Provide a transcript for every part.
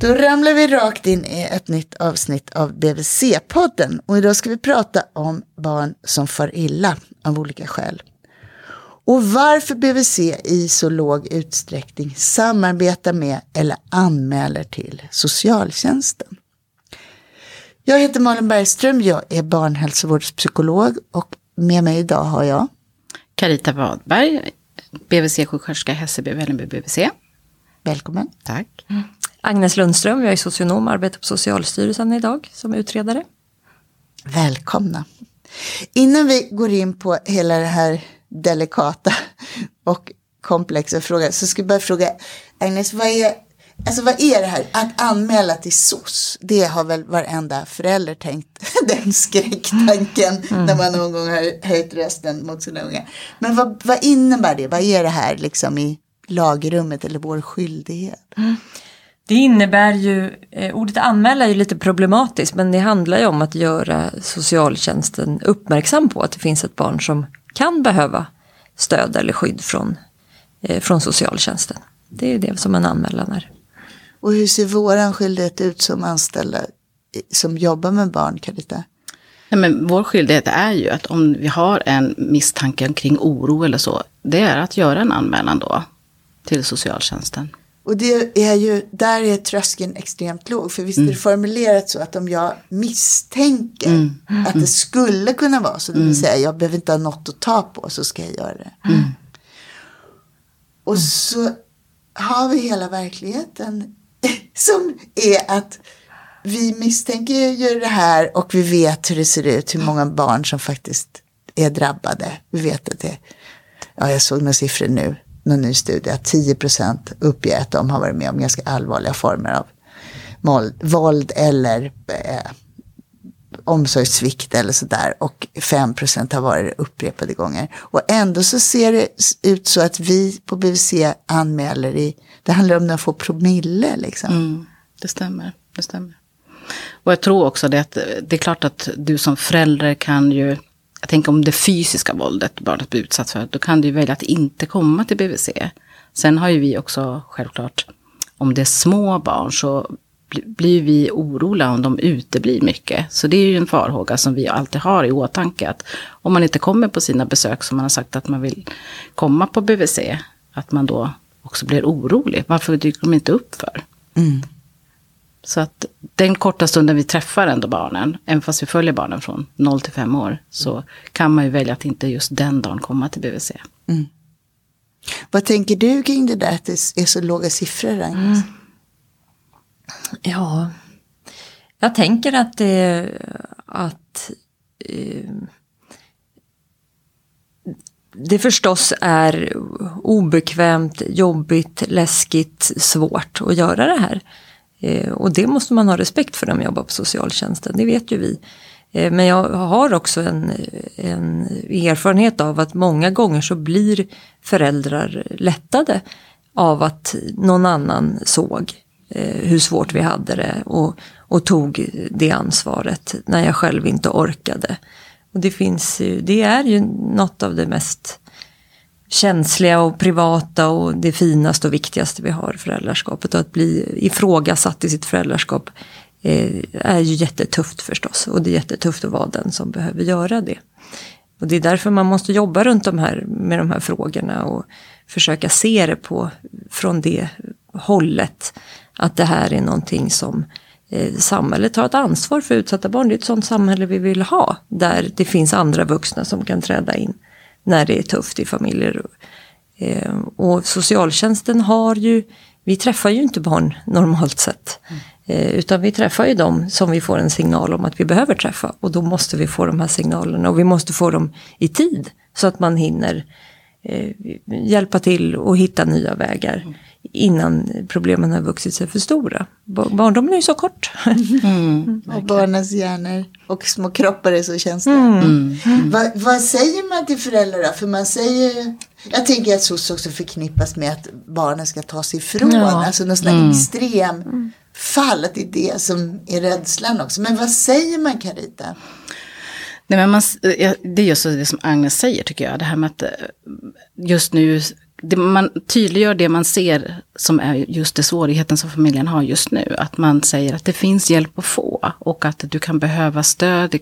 Då ramlar vi rakt in i ett nytt avsnitt av BVC-podden och idag ska vi prata om barn som far illa av olika skäl. Och varför BVC i så låg utsträckning samarbetar med eller anmäler till socialtjänsten. Jag heter Malin Bergström, jag är barnhälsovårdspsykolog och med mig idag har jag Carita Wadberg, BVC-sjuksköterska Hässelby, Vällingby BVC. Välkommen. Tack. Agnes Lundström, jag är socionom och arbetar på Socialstyrelsen idag som utredare. Välkomna. Innan vi går in på hela det här delikata och komplexa frågan så ska jag bara fråga Agnes, vad är, alltså vad är det här att anmäla till SOS? Det har väl varenda förälder tänkt den skräcktanken mm. när man någon gång har höjt rösten mot sina unga. Men vad, vad innebär det? Vad är det här liksom i lagrummet eller vår skyldighet? Mm. Det innebär ju, eh, ordet anmäla är ju lite problematiskt men det handlar ju om att göra socialtjänsten uppmärksam på att det finns ett barn som kan behöva stöd eller skydd från, eh, från socialtjänsten. Det är det som en anmälan är. Och hur ser våran skyldighet ut som anställda som jobbar med barn, Carita? Nej, men vår skyldighet är ju att om vi har en misstanke kring oro eller så, det är att göra en anmälan då till socialtjänsten. Och det är ju, där är tröskeln extremt låg. För visst är det mm. formulerat så att om jag misstänker mm. Mm. att det skulle kunna vara så, det vill mm. säga jag behöver inte ha något att ta på så ska jag göra det. Mm. Och så har vi hela verkligheten som är att vi misstänker ju det här och vi vet hur det ser ut, hur många barn som faktiskt är drabbade. Vi vet att det, ja jag såg några siffror nu, någon ny studie att 10 procent uppger att de har varit med om ganska allvarliga former av våld eller eh, omsorgssvikt eller sådär och 5 procent har varit upprepade gånger. Och ändå så ser det ut så att vi på BVC anmäler i, det handlar om några få promille liksom. Mm, det stämmer, det stämmer. Och jag tror också det att det är klart att du som förälder kan ju jag tänker om det fysiska våldet barnet blir utsatt för, då kan du välja att inte komma till BVC. Sen har ju vi också självklart, om det är små barn så blir vi oroliga om de uteblir mycket. Så det är ju en farhåga som vi alltid har i åtanke. Att om man inte kommer på sina besök som man har sagt att man vill komma på BVC, att man då också blir orolig. Varför dyker de inte upp för? Mm. Så att den korta stunden vi träffar ändå barnen, även fast vi följer barnen från 0 till 5 år, så kan man ju välja att inte just den dagen komma till BVC. Mm. Vad tänker du kring det där att det är så låga siffror? Mm. Ja, jag tänker att det, att eh, det förstås är obekvämt, jobbigt, läskigt, svårt att göra det här. Eh, och det måste man ha respekt för när man jobbar på socialtjänsten, det vet ju vi. Eh, men jag har också en, en, erfarenhet av att många gånger så blir föräldrar lättade av att någon annan såg eh, hur svårt vi hade det och, och tog det ansvaret när jag själv inte orkade. Och det, finns det är ju något av det mest känsliga och privata och det finaste och viktigaste vi har, föräldraskapet. Och att bli ifrågasatt i sitt föräldraskap eh, är ju jättetufft förstås. Och det är jättetufft att vara den som behöver göra det. Och det är därför man måste jobba runt de här, med de här frågorna och försöka se det på, från det hållet. Att det här är någonting som eh, samhället har ett ansvar för utsatta barn. Det är ett sånt samhälle vi vill ha. Där det finns andra vuxna som kan träda in när det är tufft i familjer. Ehm, och socialtjänsten har ju, vi träffar ju inte barn normalt sett. Mm. utan vi träffar ju dem som vi får en signal om att vi behöver träffa. Och då måste vi få de här signalerna och vi måste få dem i tid. Så att man hinner eh, hjälpa till och hitta nya vägar. Mm innan problemen har vuxit sig för stora. Barndomen är ju så kort. Mm, och barnens hjärnor och små kroppar är så känsliga. Mm. Mm. mm. Va, vad säger man till föräldrar då? För man säger jag tänker att SOS också förknippas med att barnen ska ta sig ifrån. Ja. Alltså någon sån mm. extrem mm. fall. Att det är det som är rädslan också. Men vad säger man Carita? Nej, men man, eh, det är just det som Agnes säger tycker jag. Det här med att eh, just nu det, man tydliggör det man ser som är just det svårigheten som familjen har just nu. Att man säger att det finns hjälp att få och att du kan behöva stöd i,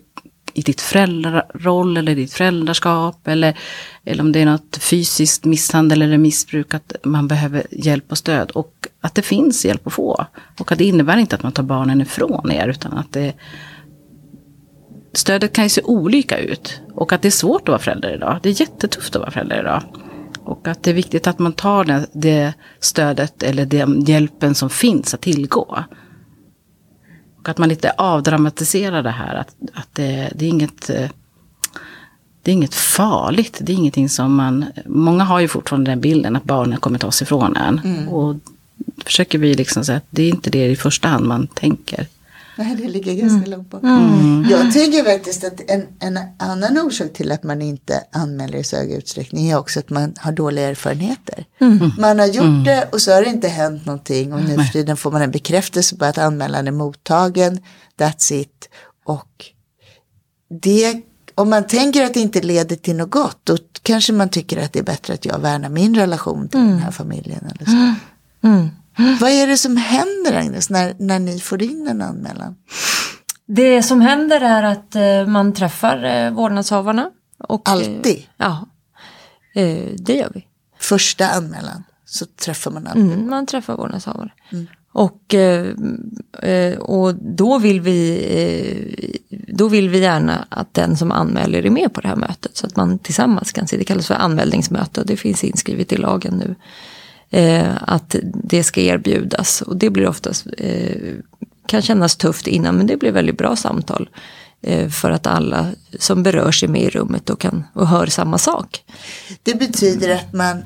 i ditt föräldraroll eller ditt föräldraskap. Eller, eller om det är något fysiskt misshandel eller missbruk, att man behöver hjälp och stöd. Och att det finns hjälp att få. Och att det innebär inte att man tar barnen ifrån er, utan att det Stödet kan ju se olika ut. Och att det är svårt att vara förälder idag. Det är jättetufft att vara förälder idag. Och att det är viktigt att man tar det, det stödet eller den hjälpen som finns att tillgå. Och att man lite avdramatiserar det här. Att, att det, det är inget eh, det är inget farligt. Det är ingenting som man... Många har ju fortfarande den bilden att barnen kommer ta sig ifrån en. Mm. Och försöker vi liksom säga att det är inte det i första hand man tänker. Nej, det ligger ganska mm. långt bort. Mm. Jag tänker faktiskt att en, en annan orsak till att man inte anmäler i så hög utsträckning är också att man har dåliga erfarenheter. Mm. Man har gjort mm. det och så har det inte hänt någonting och nu för tiden får man en bekräftelse på att anmälan är mottagen. That's it. Och det, om man tänker att det inte leder till något gott, då kanske man tycker att det är bättre att jag värnar min relation till den här familjen. Eller så. Vad är det som händer Agnes när, när ni får in en anmälan? Det som händer är att eh, man träffar eh, vårdnadshavarna. Och, eh, Alltid? ja, det gör vi. Första anmälan så träffar man alltid? Mm, man träffar vårdnadshavare. Mm. Och, och då, vill vi, då vill vi gärna att den som anmäler är med på det här mötet. Så att man tillsammans kan se, det kallas för anmälningsmöte och det finns inskrivet i lagen nu eh, att det ska erbjudas. Och det blir oftast, eh, kan kännas tufft innan men det blir väldigt bra samtal. Eh, för att alla som berörs är med i rummet och, kan, och hör samma sak. Det betyder att man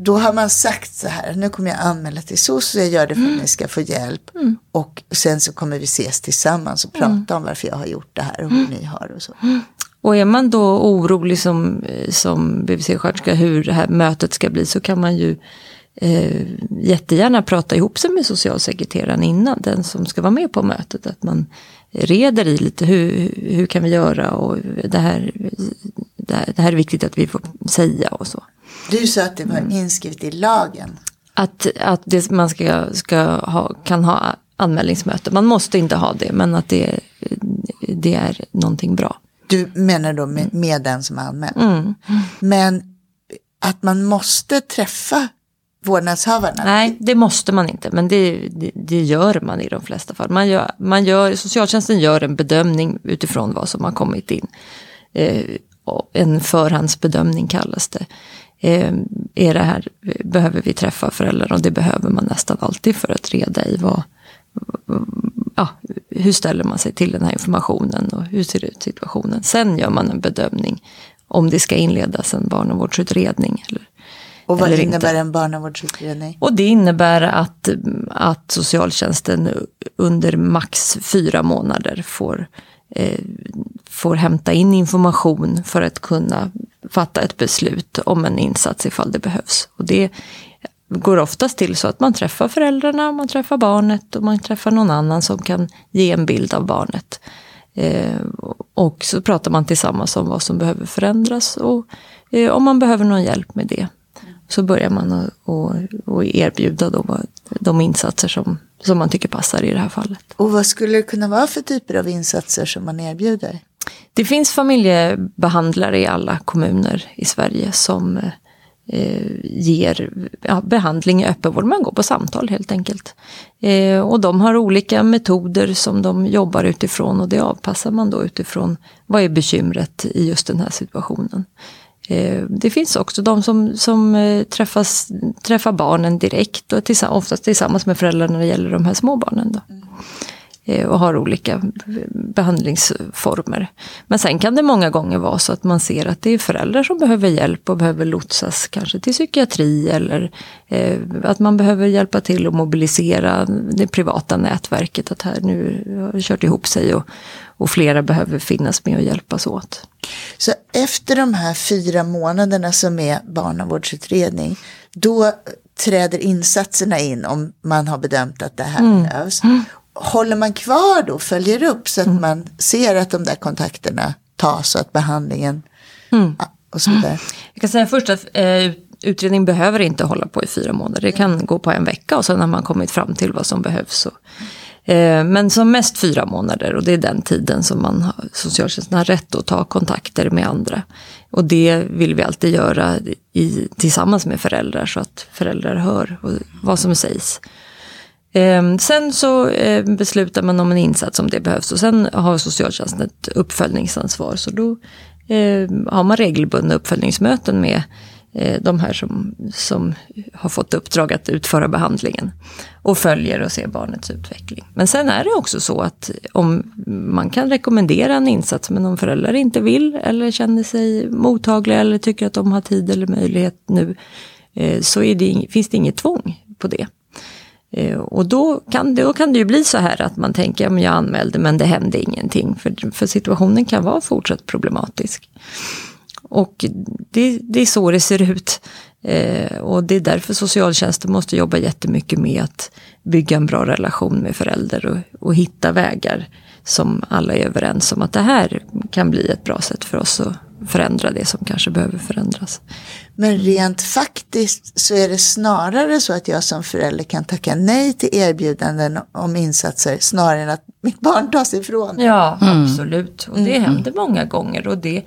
då har man sagt så här, nu kommer jag anmäla till SOS och jag gör det för att mm. ni ska få hjälp. Mm. Och sen så kommer vi ses tillsammans och prata mm. om varför jag har gjort det här och hur ni har och så. Mm. Och är man då orolig som, som BVC-sköterska hur det här mötet ska bli så kan man ju eh, jättegärna prata ihop sig med socialsekreteraren innan, den som ska vara med på mötet. Att man reder i lite hur, hur kan vi göra och det här, det här, det här är viktigt att vi får säga och så. Du sa att det var mm. inskrivet i lagen. Att, att det, man ska, ska ha, kan ha anmälningsmöte. Man måste inte ha det men att det, det är någonting bra. Du menar då med, med den som är anmäld? Mm. Men att man måste träffa vårdnadshavarna? Nej, det måste man inte, men det, det, det, gör man i de flesta fall. Man gör, man gör, socialtjänsten gör en bedömning utifrån vad som har kommit in. Eh, en förhandsbedömning kallas det. Eh, är det här, behöver vi träffa föräldrar och det behöver man nästan alltid för att reda i vad, ja, hur ställer man sig till den här informationen och hur ser ut situationen. Sen gör man en bedömning om det ska inledas en barnavårdsutredning eller och vad innebär inte. en barnavårdsutredning? Och det innebär att, att socialtjänsten under max fyra månader får, eh, får hämta in information för att kunna fatta ett beslut om en insats ifall det behövs. Och det går oftast till så att man träffar föräldrarna, man träffar barnet och man träffar någon annan som kan ge en bild av barnet. Eh, och så pratar man tillsammans om vad som behöver förändras och eh, om man behöver någon hjälp med det så börjar man att erbjuda då de insatser som, som man tycker passar i det här fallet. Och vad skulle det kunna vara för typer av insatser som man erbjuder? Det finns familjebehandlare i alla kommuner i Sverige som eh, ger ja, behandling i öppenvård. Man går på samtal helt enkelt. Eh, och de har olika metoder som de jobbar utifrån och det avpassar man då utifrån vad är bekymret i just den här situationen. Eh, det finns också de som, som eh, träffas, träffar barnen direkt och tillsamm oftast tillsammans med föräldrarna när det gäller de här små barnen. Då. Mm. Och har olika behandlingsformer. Men sen kan det många gånger vara så att man ser att det är föräldrar som behöver hjälp och behöver lotsas kanske till psykiatri eller eh, att man behöver hjälpa till att mobilisera det privata nätverket. Att här nu har kört ihop sig och, och flera behöver finnas med och hjälpas åt. Så efter de här fyra månaderna som är barnavårdsutredning, då träder insatserna in om man har bedömt att det här mm. behövs. Håller man kvar då, följer upp så att mm. man ser att de där kontakterna tas och att behandlingen mm. och så vidare. Jag kan säga först att eh, utredning behöver inte hålla på i fyra månader. Det kan gå på en vecka och sen har man kommit fram till vad som behövs. Så. Eh, men som mest fyra månader och det är den tiden som man har, socialtjänsten har rätt att ta kontakter med andra. Och det vill vi alltid göra i, tillsammans med föräldrar så att föräldrar hör vad som sägs. Eh, sen så eh, beslutar man om en insats om det behövs och sen har socialtjänsten ett uppföljningsansvar. Så då har man regelbundna uppföljningsmöten med Eh, de här som, som har fått uppdrag att utföra behandlingen. Och följer och ser barnets utveckling. Men sen är det också så att om man kan rekommendera en insats men om föräldrar inte vill eller känner sig mottagliga eller tycker att de har tid eller möjlighet nu eh, så det, finns det inget tvång på det. Eh, och då kan, det, då kan det ju bli så här att man tänker, ja, men jag anmälde men det hände ingenting. För, för situationen kan vara fortsatt problematisk. Och det, det är så det ser ut. Eh, och det är därför socialtjänsten måste jobba jättemycket med att bygga en bra relation med föräldrar och, och hitta vägar som alla är överens om att det här kan bli ett bra sätt för oss att förändra det som kanske behöver förändras. Men rent faktiskt så är det snarare så att jag som förälder kan tacka nej till erbjudanden om insatser snarare än att mitt barn tas ifrån. Ja, mm. absolut. Och det mm. händer många gånger. Och det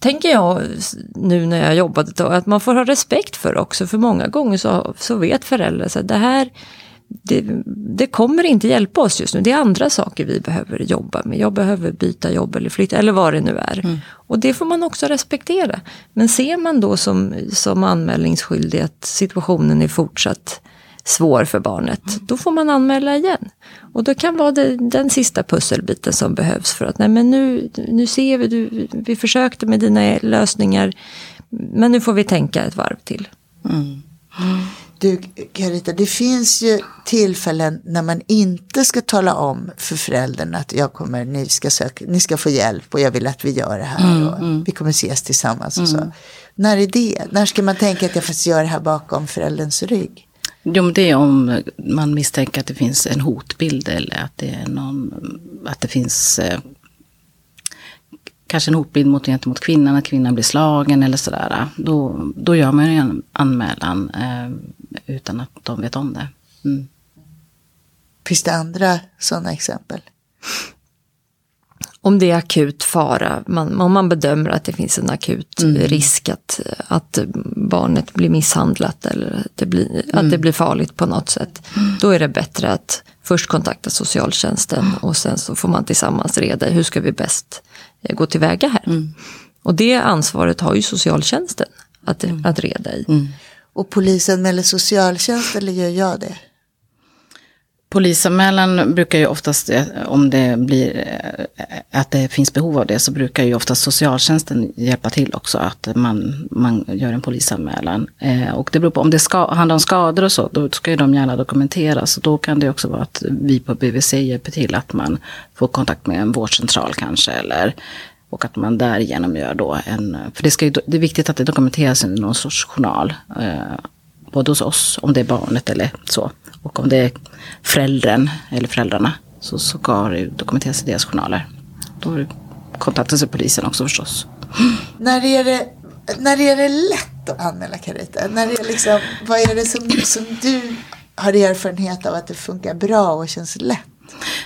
tänker jag nu när jag jobbat ett att man får ha respekt för också. För många gånger så, så vet föräldrar att det här det, det, kommer inte hjälpa oss just nu. Det är andra saker vi behöver jobba med. Jag behöver byta jobb eller flytta eller vad det nu är. Mm. Och det får man också respektera. Men ser man då som, som anmälningsskyldig att situationen är fortsatt svår för barnet, mm. då får man anmäla igen. Och då kan vara det, den sista pusselbiten som behövs för att nej men nu, nu ser vi, du, vi försökte med dina lösningar, men nu får vi tänka ett varv till. Mm. Du Carita, det finns ju tillfällen när man inte ska tala om för föräldern att jag kommer, ni ska, söka, ni ska få hjälp och jag vill att vi gör det här mm, och mm. vi kommer ses tillsammans och så. Mm. När är det? När ska man tänka att jag får göra det här bakom förälderns rygg? Jo, men det är om man misstänker att det finns en hotbild eller att det, är någon, att det finns eh, kanske en hotbild mot, gentemot kvinnan, att kvinnan blir slagen eller sådär. Då, då gör man ju en anmälan eh, utan att de vet om det. Mm. Finns det andra sådana exempel? Om det är akut fara, man, om man bedömer att det finns en akut mm. risk att, att barnet blir misshandlat eller att det blir, mm. att det blir farligt på något sätt. Då är det bättre att först kontakta socialtjänsten och sen så får man tillsammans reda hur ska vi bäst eh, gå tillväga här. Mm. Och det ansvaret har ju socialtjänsten att, mm. att reda i. Mm. Och polisen eller socialtjänst eller gör jag det? Polisanmälan brukar ju oftast, eh, om det blir eh, att det finns behov av det, så brukar ju oftast socialtjänsten hjälpa till också att man, man gör en polisanmälan. Eh, och det beror på, om det ska, handlar om skador och så, då ska ju de gärna dokumenteras. Och då kan det också vara att vi på BVC hjälper till att man får kontakt med en vårdcentral kanske, eller och att man därigenom gör då en, för det, ska ju, det är viktigt att det dokumenteras i någon sorts journal. Eh, både hos oss, om det är barnet eller så. Och om det är föräldern eller föräldrarna så ska det dokumenteras i deras journaler. Då kontaktas polisen också förstås. När är det, när är det lätt att anmäla Carita? När är liksom, vad är det som, som du har erfarenhet av att det funkar bra och känns lätt?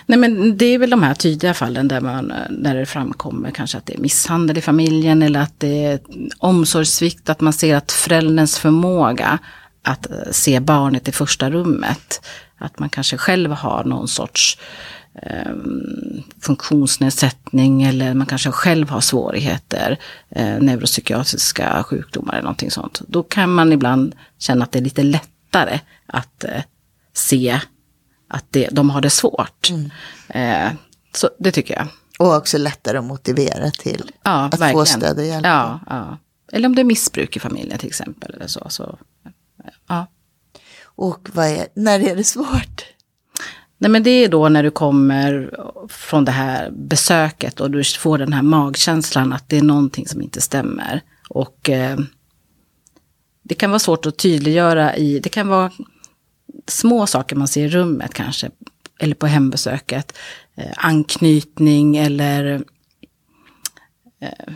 Nej men det är väl de här tydliga fallen där, man, där det framkommer kanske att det är misshandel i familjen eller att det är omsorgssvikt, att man ser att förälderns förmåga att se barnet i första rummet, att man kanske själv har någon sorts eh, funktionsnedsättning eller man kanske själv har svårigheter, eh, neuropsykiatriska sjukdomar eller någonting sånt. Då kan man ibland känna att det är lite lättare att eh, se att det, de har det svårt. Mm. Eh, så det tycker jag. Och också lättare att motivera till ja, att verkligen. få stöd och hjälp. Ja, ja. Eller om det är missbruk i familjen till exempel. Eller så, så, ja. Och vad är, när är det svårt? Nej men det är då när du kommer från det här besöket och du får den här magkänslan att det är någonting som inte stämmer. Och eh, det kan vara svårt att tydliggöra i, det kan vara små saker man ser i rummet kanske, eller på hembesöket. Eh, anknytning eller eh,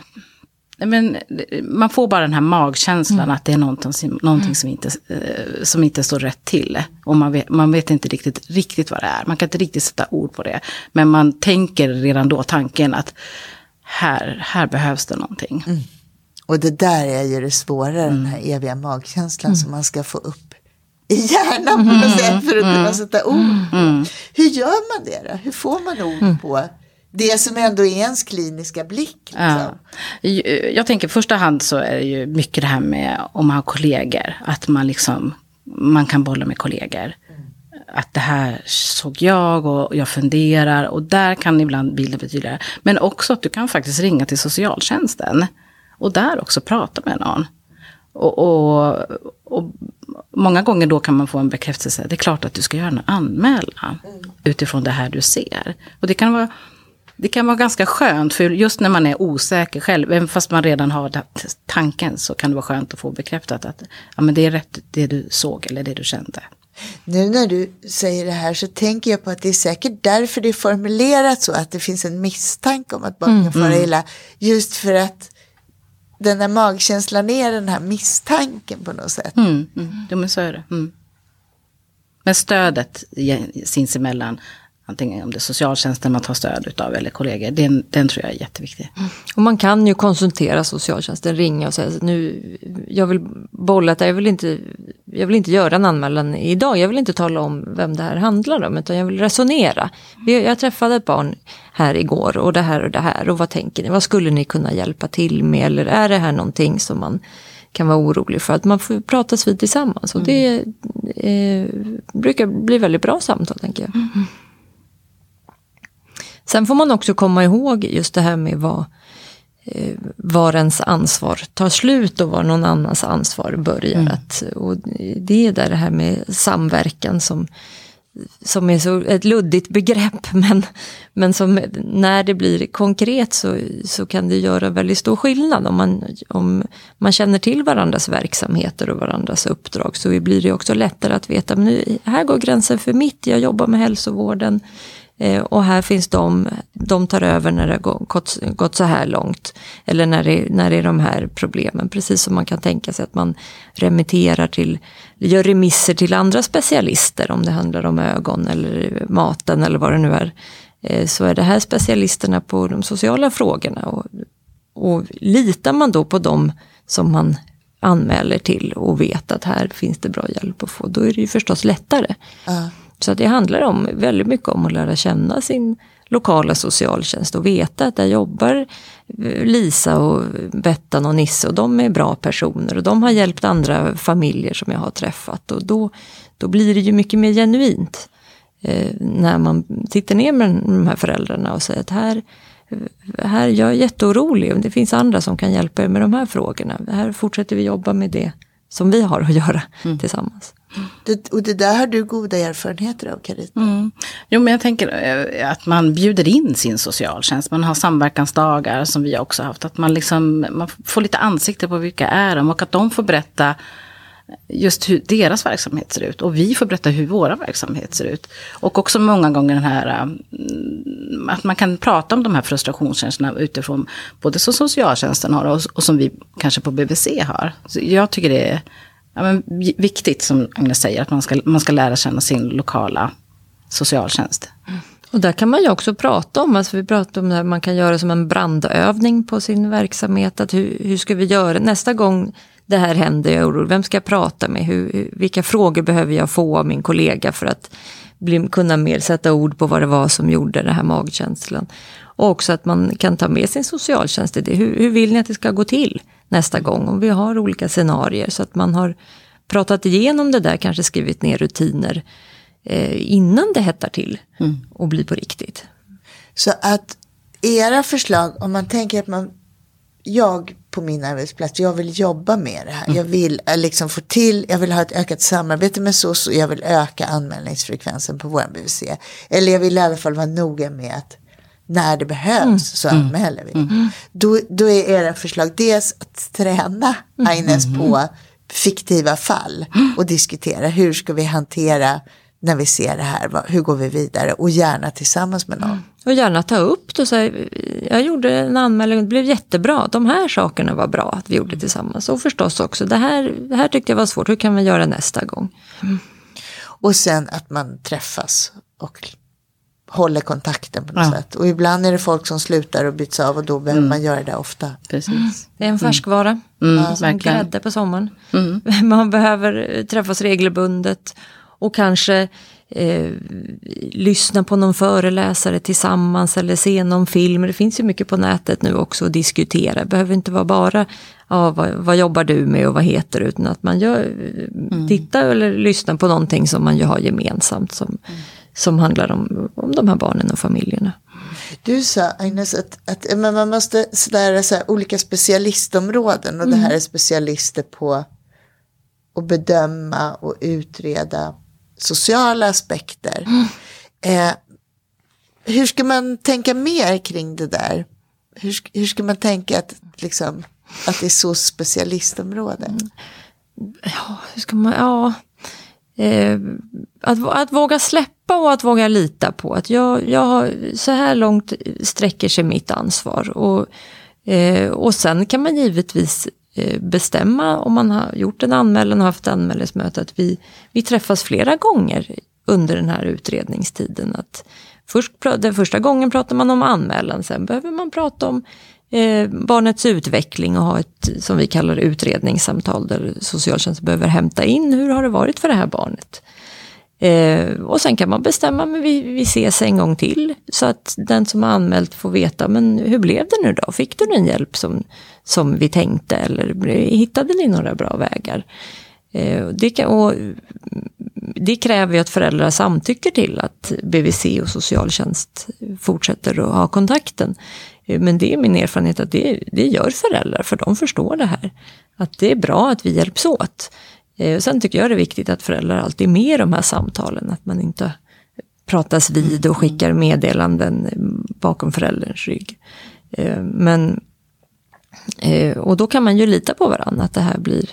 men man får bara den här magkänslan mm. att det är någonting, som, någonting som, inte, eh, som inte står rätt till. Och man vet, man vet inte riktigt, riktigt vad det är. Man kan inte riktigt sätta ord på det. Men man tänker redan då tanken att här, här behövs det någonting. Mm. Och det där är ju det svåra, mm. den här eviga magkänslan mm. som man ska få upp i hjärnan på något mm. sätt för att kunna mm. sätta ord på. Mm. Hur gör man det då? Hur får man ord på det som ändå är ens kliniska blick. Liksom. Ja. Jag tänker i första hand så är det ju mycket det här med om man har kollegor. Att man liksom, man kan bolla med kollegor. Mm. Att det här såg jag och jag funderar och där kan ibland bilden bli tydligare. Men också att du kan faktiskt ringa till socialtjänsten. Och där också prata med någon. Och, och, och, många gånger då kan man få en bekräftelse. Det är klart att du ska göra en anmälan mm. utifrån det här du ser. Och det kan vara det kan vara ganska skönt, för just när man är osäker själv, även fast man redan har tanken, så kan det vara skönt att få bekräftat att ja, men det är rätt det du såg eller det du kände. Nu när du säger det här så tänker jag på att det är säkert därför det är formulerat så att det finns en misstanke om att barn kan mm, fara mm. illa. Just för att den där magkänslan är den här misstanken på något sätt. Mm, mm. Ja, men så är det. Mm. Men stödet sinsemellan, antingen om det är socialtjänsten man tar stöd utav eller kollegor, den, den tror jag är jätteviktig. Mm. Och man kan ju konsultera socialtjänsten, ringa och säga nu, jag vill bolla jag vill inte, jag vill inte göra en anmälan idag, jag vill inte tala om vem det här handlar om, utan jag vill resonera. Jag träffade ett barn här igår och det här och det här och vad tänker ni, vad skulle ni kunna hjälpa till med eller är det här någonting som man kan vara orolig för att man får pratas vid tillsammans. Och det eh, brukar bli väldigt bra samtal tänker jag. Mm. Sen får man också komma ihåg just det här med vad eh, var ens ansvar tar slut och var någon annans ansvar börjar. Mm. Att, och det är där det här med samverkan som, som är så ett luddigt begrepp men, men som när det blir konkret så, så kan det göra väldigt stor skillnad. Om man, om man känner till varandras verksamheter och varandras uppdrag så blir det också lättare att veta men här går gränsen för mitt, jag jobbar med hälsovården Eh, och här finns de, de tar över när det har gått, gått så här långt. Eller när det, när det är de här problemen. Precis som man kan tänka sig att man remitterar till, gör remisser till andra specialister om det handlar om ögon eller maten eller vad det nu är. Eh, så är det här specialisterna på de sociala frågorna. Och, och litar man då på dem som man anmäler till och vet att här finns det bra hjälp att få, då är det ju förstås lättare. Uh. Så det handlar om, väldigt mycket om att lära känna sin lokala socialtjänst och veta att där jobbar eh, Lisa och Bettan och Nisse och de är bra personer och de har hjälpt andra familjer som jag har träffat och då, då blir det ju mycket mer genuint. Eh, när man sitter ner med de här föräldrarna och säger att här, här jag är jätteorolig och det finns andra som kan hjälpa er med de här frågorna. Här fortsätter vi jobba med det som vi har att göra mm. tillsammans. Det, och det där har du goda erfarenheter av Carita. Mm. Jo men jag tänker eh, att man bjuder in sin socialtjänst. Man har samverkansdagar som vi också haft. Att man, liksom, man får lite ansikte på vilka är de och att de får berätta just hur deras verksamhet ser ut. Och vi får berätta hur våra verksamhet ser ut. Och också många gånger den här mm, att man kan prata om de här frustrationskänslorna utifrån både som socialtjänsten har och, och som vi kanske på BVC har. Så jag tycker det är ja, men, viktigt, som Agnes säger, att man ska, man ska lära känna sin lokala socialtjänst. Och där kan man ju också prata om, alltså vi pratade om det här, man kan göra som en brandövning på sin verksamhet. Att hur, hur ska vi göra nästa gång det här händer, jag är orolig, vem ska jag prata med? Hur, vilka frågor behöver jag få av min kollega för att bli, kunna mer sätta ord på vad det var som gjorde den här magkänslan. Och också att man kan ta med sin socialtjänst i det. Hur, hur vill ni att det ska gå till? Nästa gång. Och vi har olika scenarier så att man har pratat igenom det där, kanske skrivit ner rutiner eh, innan det hettar till mm. och blir på riktigt. Så att era förslag, om man tänker att man, jag på min arbetsplats, jag vill jobba med det här. Mm. Jag vill eh, liksom få till, jag vill ha ett ökat samarbete med SOS och jag vill öka anmälningsfrekvensen på vår BVC. Eller jag vill i alla fall vara noga med att när det behövs mm. så mm. anmäler vi. Mm. Då, då är era förslag dels att träna Agnes på fiktiva fall och diskutera hur ska vi hantera när vi ser det här, hur går vi vidare och gärna tillsammans med någon. Och gärna ta upp det och säga, jag gjorde en anmälan, det blev jättebra, de här sakerna var bra att vi gjorde tillsammans. Och förstås också, det här, det här tyckte jag var svårt, hur kan vi göra nästa gång? Och sen att man träffas och håller kontakten på något Ja. sätt. Och ibland är det folk som slutar och byts av och då behöver Mm. man göra det ofta. Precis. Det är en färskvara, Mm, som verkligen. grädde på sommaren. Mm. Man behöver eh, träffas regelbundet och kanske eh, lyssna på någon föreläsare tillsammans eller se någon film. Det finns ju mycket på nätet nu också att diskutera. Det behöver inte vara bara ja, vad, vad jobbar du med och vad heter du? Utan att man gör, Mm. tittar eller lyssnar på någonting som man ju har gemensamt som, som handlar om, om de här barnen och familjerna. Du sa Agnes att, att men man måste lära sig olika specialistområden och det här är specialister på att bedöma och utreda sociala aspekter. Eh, hur ska man tänka mer kring det där? Hur, hur ska man tänka att, liksom, att det är så specialistområde? hur ska man, ja, eh, att, att våga släppa och att våga lita på att jag, jag har, så här långt sträcker sig mitt ansvar. Och, eh, och sen kan man givetvis eh, bestämma om man har gjort en anmälan och haft anmälningsmöte att vi, vi träffas flera gånger under den här utredningstiden. Att först, den första gången pratar man om anmälan, sen behöver man prata om eh, barnets utveckling och ha ett, som vi kallar det, utredningssamtal där socialtjänsten behöver hämta in hur har det varit för det här barnet. Eh, och sen kan man bestämma, men vi, vi ses en gång till så att den som har anmält får veta, men hur blev det nu då? Fick du den hjälp som, som vi tänkte eller hittade ni några bra vägar? Eh, det, kan, och mm, det kräver ju att föräldrar samtycker till att BVC och socialtjänst fortsätter att ha kontakten. Eh, men det är min erfarenhet att det, det gör föräldrar, för de förstår det här. Att det är bra att vi hjälps åt. Eh, sen tycker jag det är viktigt att föräldrar alltid är med i de här samtalen, att man inte pratas vid och skickar meddelanden eh, bakom förälderns rygg. Men, och då kan man ju lita på varandra, att det här blir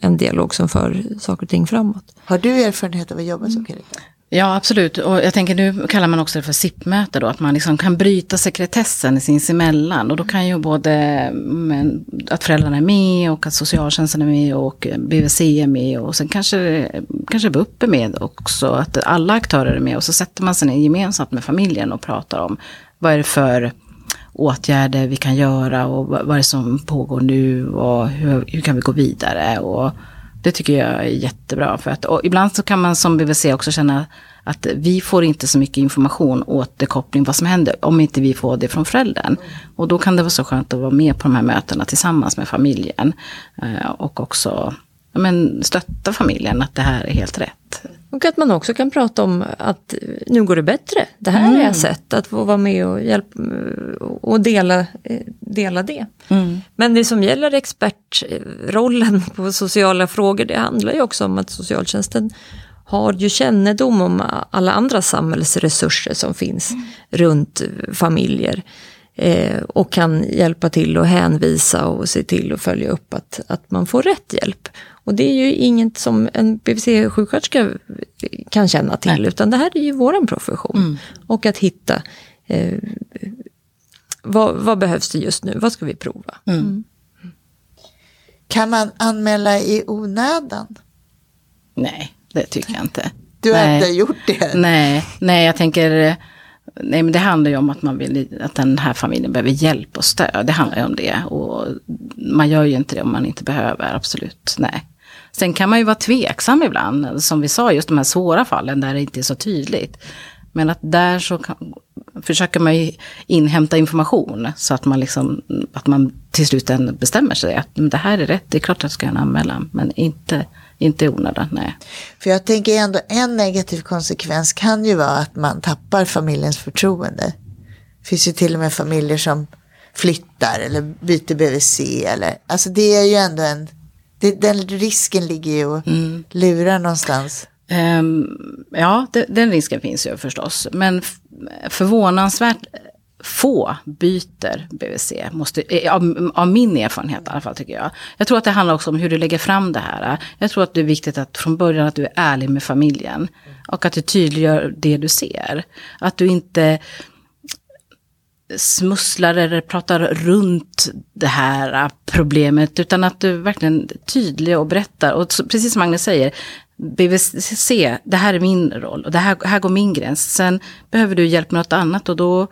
en dialog som för saker och ting framåt. Har du erfarenhet av att jobba som Carita? Ja, absolut. Och jag tänker nu kallar man också det för SIP-möte då, att man liksom kan bryta sekretessen sinsemellan. Och då kan ju både men, att föräldrarna är med och att socialtjänsten är med och BVC är med och sen kanske, kanske BUP är med också. Att alla aktörer är med och så sätter man sig ner gemensamt med familjen och pratar om vad är det för åtgärder vi kan göra och vad är det som pågår nu och hur, hur kan vi gå vidare. Och det tycker jag är jättebra. För att, och ibland så kan man som BVC också känna att vi får inte så mycket information, återkoppling, vad som händer, om inte vi får det från föräldern. Och då kan det vara så skönt att vara med på de här mötena tillsammans med familjen. Eh, och också ja, men, stötta familjen att det här är helt rätt. Och att man också kan prata om att nu går det bättre. Det här är ett sätt att få vara med och, hjälpa, och dela, dela det. Men det som gäller expertrollen på sociala frågor, det handlar ju också om att socialtjänsten har ju kännedom om alla andra samhällsresurser som finns runt familjer. Eh, och kan hjälpa till och hänvisa och se till att följa upp att, att man får rätt hjälp. Och det är ju inget som en BVC-sjuksköterska kan känna till, Nej. utan det här är ju våran profession. Och att hitta eh, vad, vad behövs det just nu, vad ska vi prova? Kan man anmäla i onödan? Nej, det tycker jag inte. Du har Nej. inte gjort det? Nej, nej, jag tänker, nej men det handlar ju om att man vill, att den här familjen behöver hjälp och stöd. Det handlar ju om det. Och man gör ju inte det om man inte behöver, absolut. Nej. Sen kan man ju vara tveksam ibland, som vi sa, just de här svåra fallen där det inte är så tydligt. Men att där så kan, försöker man ju inhämta information så att man, liksom, att man till slut ändå bestämmer sig att det här är rätt, det är klart att jag ska göra en anmälan, men inte, inte i onödan, nej. För jag tänker ändå en negativ konsekvens kan ju vara att man tappar familjens förtroende. Det finns ju till och med familjer som flyttar eller byter BVC. Eller, alltså det är ju ändå en, det, den risken ligger ju och lurar någonstans. Ehm, ja, det, den risken finns ju förstås. Men förvånansvärt få byter BVC, måste, eh, av, av, min erfarenhet i alla fall tycker jag. Jag tror att det handlar också om hur du lägger fram det här. Jag tror att det är viktigt att från början att du är ärlig med familjen. Och att du tydliggör det du ser. Att du inte smusslar eller pratar runt det här problemet. Utan att du verkligen är tydlig och berättar. Och precis som Agnes säger, BVC, det här är min roll och det här, här går min gräns. Sen behöver du hjälp med något annat och då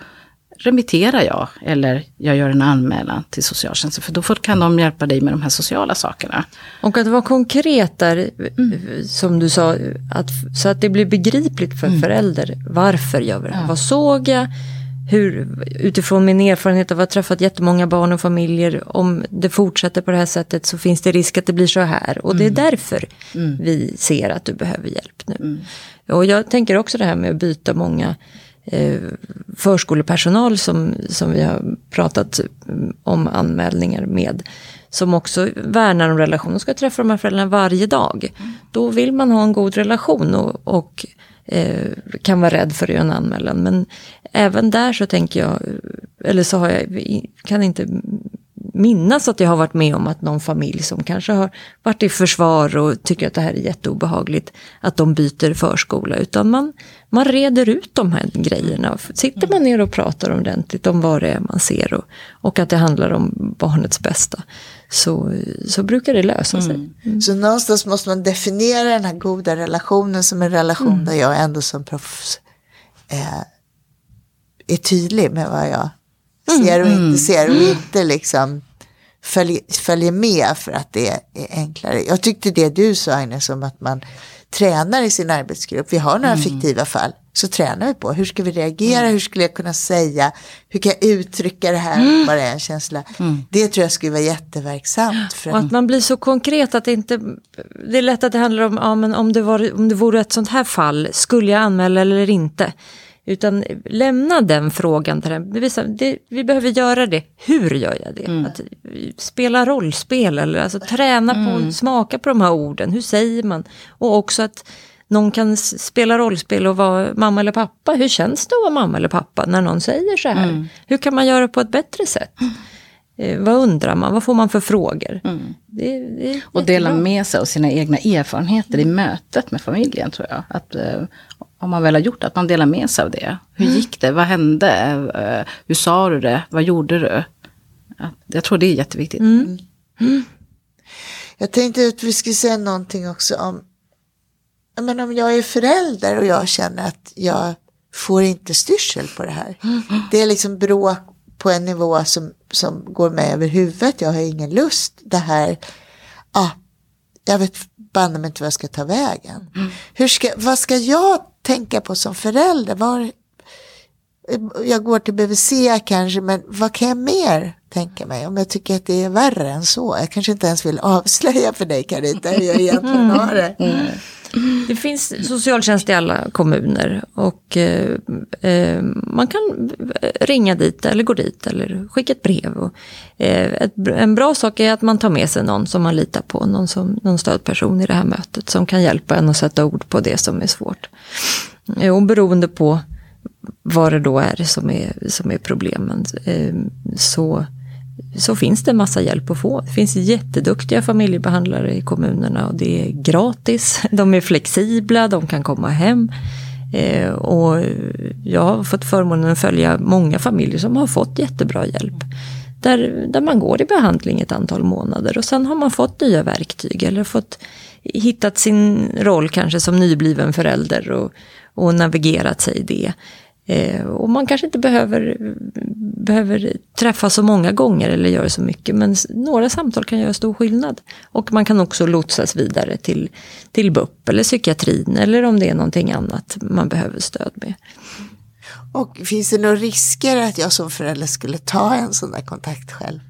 remitterar jag eller jag gör en anmälan till socialtjänsten. För då kan de hjälpa dig med de här sociala sakerna. Och att vara konkret där, mm. som du sa, att, så att det blir begripligt för mm. förälder. Varför gör vi det? Ja. Vad såg jag? hur, utifrån min erfarenhet av att ha träffat jättemånga barn och familjer, om det fortsätter på det här sättet så finns det risk att det blir så här. Och det är mm. därför mm. vi ser att du behöver hjälp nu. Mm. Och jag tänker också det här med att byta många Eh, förskolepersonal som, som vi har pratat om anmälningar med. Som också värnar om relationen, ska träffa de här föräldrarna varje dag. Mm. Då vill man ha en god relation och, och eh, kan vara rädd för att göra en anmälan. Men även där så tänker jag, eller så har jag, kan inte minnas att jag har varit med om att någon familj som kanske har varit i försvar och tycker att det här är jätteobehagligt, att de byter förskola. Utan man, man reder ut de här grejerna. Sitter man ner och pratar ordentligt om vad det är man ser och, och att det handlar om barnets bästa, så, så brukar det lösa sig. Mm. Mm. Så någonstans måste man definiera den här goda relationen som en relation mm. där jag ändå som proffs eh, är tydlig med vad jag. Ser och inte mm. ser och inte liksom följer, följer med för att det är enklare. Jag tyckte det du sa Agnes om att man tränar i sin arbetsgrupp. Vi har några mm. fiktiva fall. Så tränar vi på hur ska vi reagera, mm. hur skulle jag kunna säga, hur kan jag uttrycka det här, mm. bara en känsla. Mm. Det tror jag skulle vara jätteverksamt. För och att man blir så konkret att det inte, det är lätt att det handlar om, ja men om det, var, om det vore ett sånt här fall, skulle jag anmäla eller inte? Utan lämna den frågan till den. Det, vi behöver göra det. Hur gör jag det? Mm. Att spela rollspel eller alltså träna på, mm. smaka på de här orden. Hur säger man? Och också att någon kan spela rollspel och vara mamma eller pappa. Hur känns det att vara mamma eller pappa när någon säger så här? Mm. Hur kan man göra på ett bättre sätt? Eh, vad undrar man? Vad får man för frågor? Mm. Det, det och dela med sig av sina egna erfarenheter i mötet med familjen tror jag. Att, eh, om man väl har gjort att man delar med sig av det. Hur mm. gick det? Vad hände? Eh, hur sa du det? Vad gjorde du? Jag tror det är jätteviktigt. Mm. Mm. Jag tänkte att vi skulle säga någonting också om, men om jag är förälder och jag känner att jag får inte styrsel på det här. Mm. Det är liksom bråk på en nivå som, som går mig över huvudet. Jag har ingen lust. Det här, ah, jag vet banne mig inte vad jag ska ta vägen. Mm. Hur ska, vad ska jag tänka på som förälder? Var, jag går till BVC kanske, men vad kan jag mer tänka mig om jag tycker att det är värre än så? Jag kanske inte ens vill avslöja för dig Carita hur jag egentligen har det. Mm. Det finns socialtjänst i alla kommuner och eh, eh, man kan ringa dit eller gå dit eller skicka ett brev. Och, eh, ett, en bra sak är att man tar med sig någon som man litar på, någon, som, någon stödperson i det här mötet som kan hjälpa en att sätta ord på det som är svårt. Eh, och beroende på vad det då är som är, som är problemen eh, så så finns det en massa hjälp att få. Det finns jätteduktiga familjebehandlare i kommunerna och det är gratis. De är flexibla, de kan komma hem. Eh, och jag har fått förmånen att följa många familjer som har fått jättebra hjälp. Där, där man går i behandling ett antal månader och sen har man fått nya verktyg eller fått hittat sin roll kanske som nybliven förälder och, och navigerat sig i det. Eh, och man kanske inte behöver, behöver träffa så många gånger eller göra så mycket, men några samtal kan göra stor skillnad. Och man kan också lotsas vidare till, till BUP eller psykiatrin eller om det är någonting annat man behöver stöd med. Och finns det några risker att jag som förälder skulle ta en sån där kontakt själv?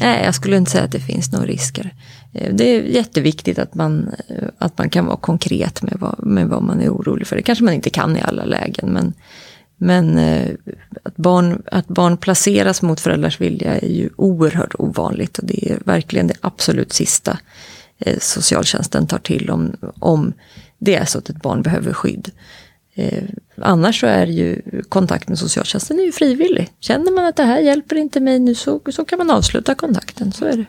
Nej, jag skulle inte säga att det finns några risker. Eh, det är jätteviktigt att man, eh, att man kan vara konkret med vad, med vad man är orolig för. Det kanske man inte kan i alla lägen, men, men eh, att, barn, att barn placeras mot föräldrars vilja är ju oerhört ovanligt och det är verkligen det absolut sista socialtjänsten tar till om, om det är så att ett barn behöver skydd. Eh, annars så är ju kontakt med socialtjänsten är ju frivillig. Känner man att det här hjälper inte mig nu så, så kan man avsluta kontakten. Så är det.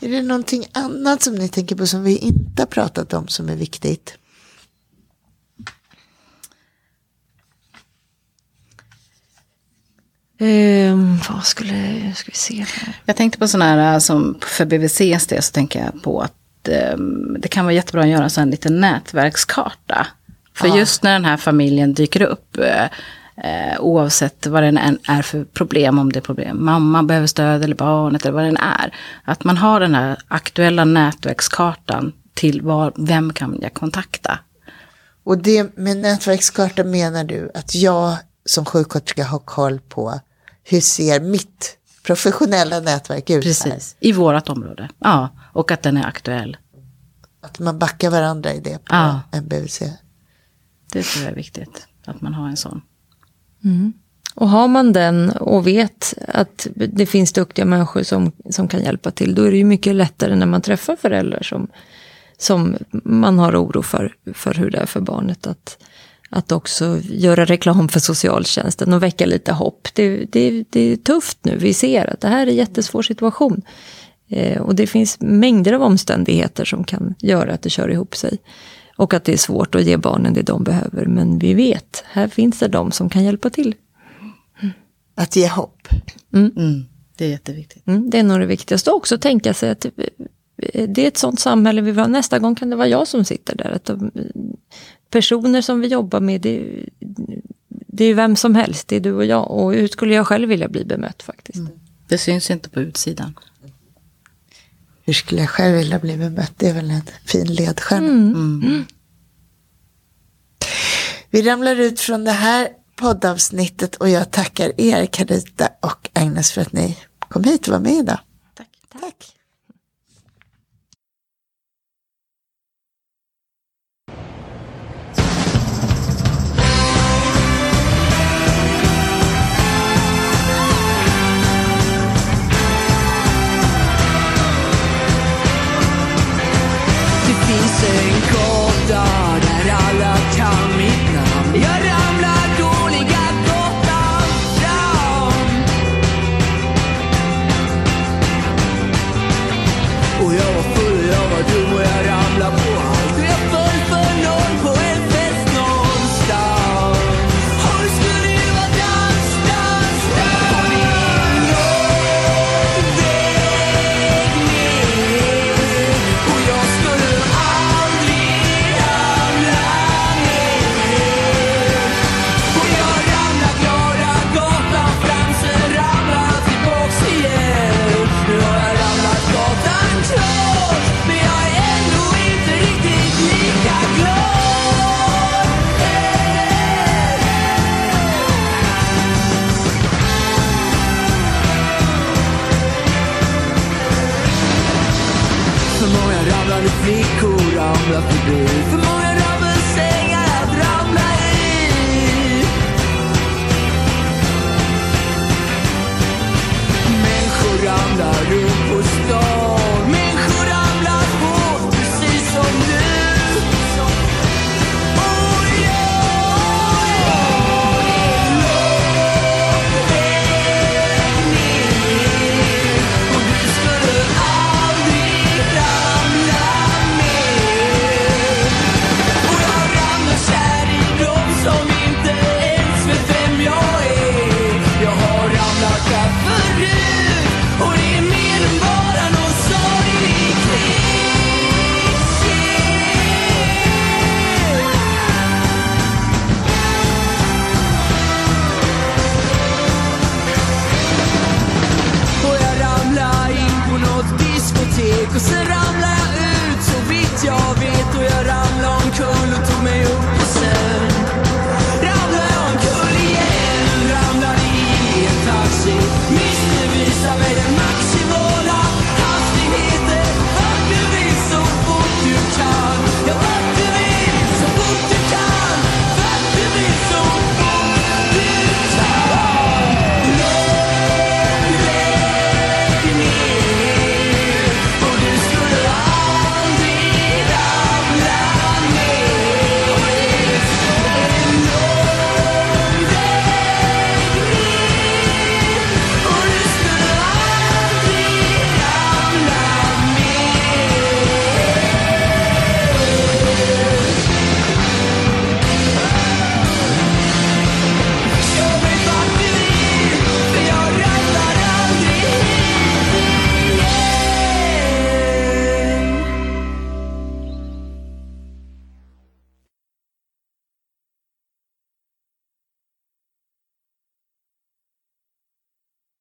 Är det någonting annat som ni tänker på som vi inte har pratat om som är viktigt? Eh, vad skulle, ska vi se här. Jag tänkte på sådana här som för BVCs del så tänker jag på att eh, det kan vara jättebra att göra en sån liten nätverkskarta. För Ja. just när den här familjen dyker upp, eh, oavsett vad den än är för problem, om det är problem, mamma behöver stöd eller barnet eller vad den är. Att man har den här aktuella nätverkskartan till var, vem kan jag kontakta? Och det med nätverkskarta menar du att jag som sjuksköterska har koll på hur ser mitt professionella nätverk ut här? Precis, i vårat område. Ja, och att den är aktuell. Att man backar varandra i det på Ja. en BVC. Det tror jag är viktigt, att man har en sån. Mm. Och har man den och vet att det finns duktiga människor som, som kan hjälpa till, då är det ju mycket lättare när man träffar föräldrar som, som man har oro för, för hur det är för barnet. Att, att också göra reklam för socialtjänsten och väcka lite hopp. Det, det, det är tufft nu, vi ser att det här är en jättesvår situation. Eh, och det finns mängder av omständigheter som kan göra att det kör ihop sig. Och att det är svårt att ge barnen det de behöver. Men vi vet, här finns det de som kan hjälpa till. Att ge hopp. Mm, det är jätteviktigt. Mm, det är nog det viktigaste. Också tänka sig att eh, det är ett sånt samhälle vi vill ha. Nästa gång kan det vara jag som sitter där. Att de, personer som vi jobbar med, det, det är vem som helst. Det är du och jag. Och hur skulle jag själv vilja bli bemött faktiskt. Det syns inte på utsidan. Hur skulle jag själv vilja bli bemött? Det är väl en fin ledstjärna. Mm. Vi ramlar ut från det här poddavsnittet och jag tackar er Carita och Agnes för att ni kom hit och var med idag. Tack. Tack. För många ramlande flickor ramlar förbi. För många rammelsängar att ramla i. Människor ramlar runt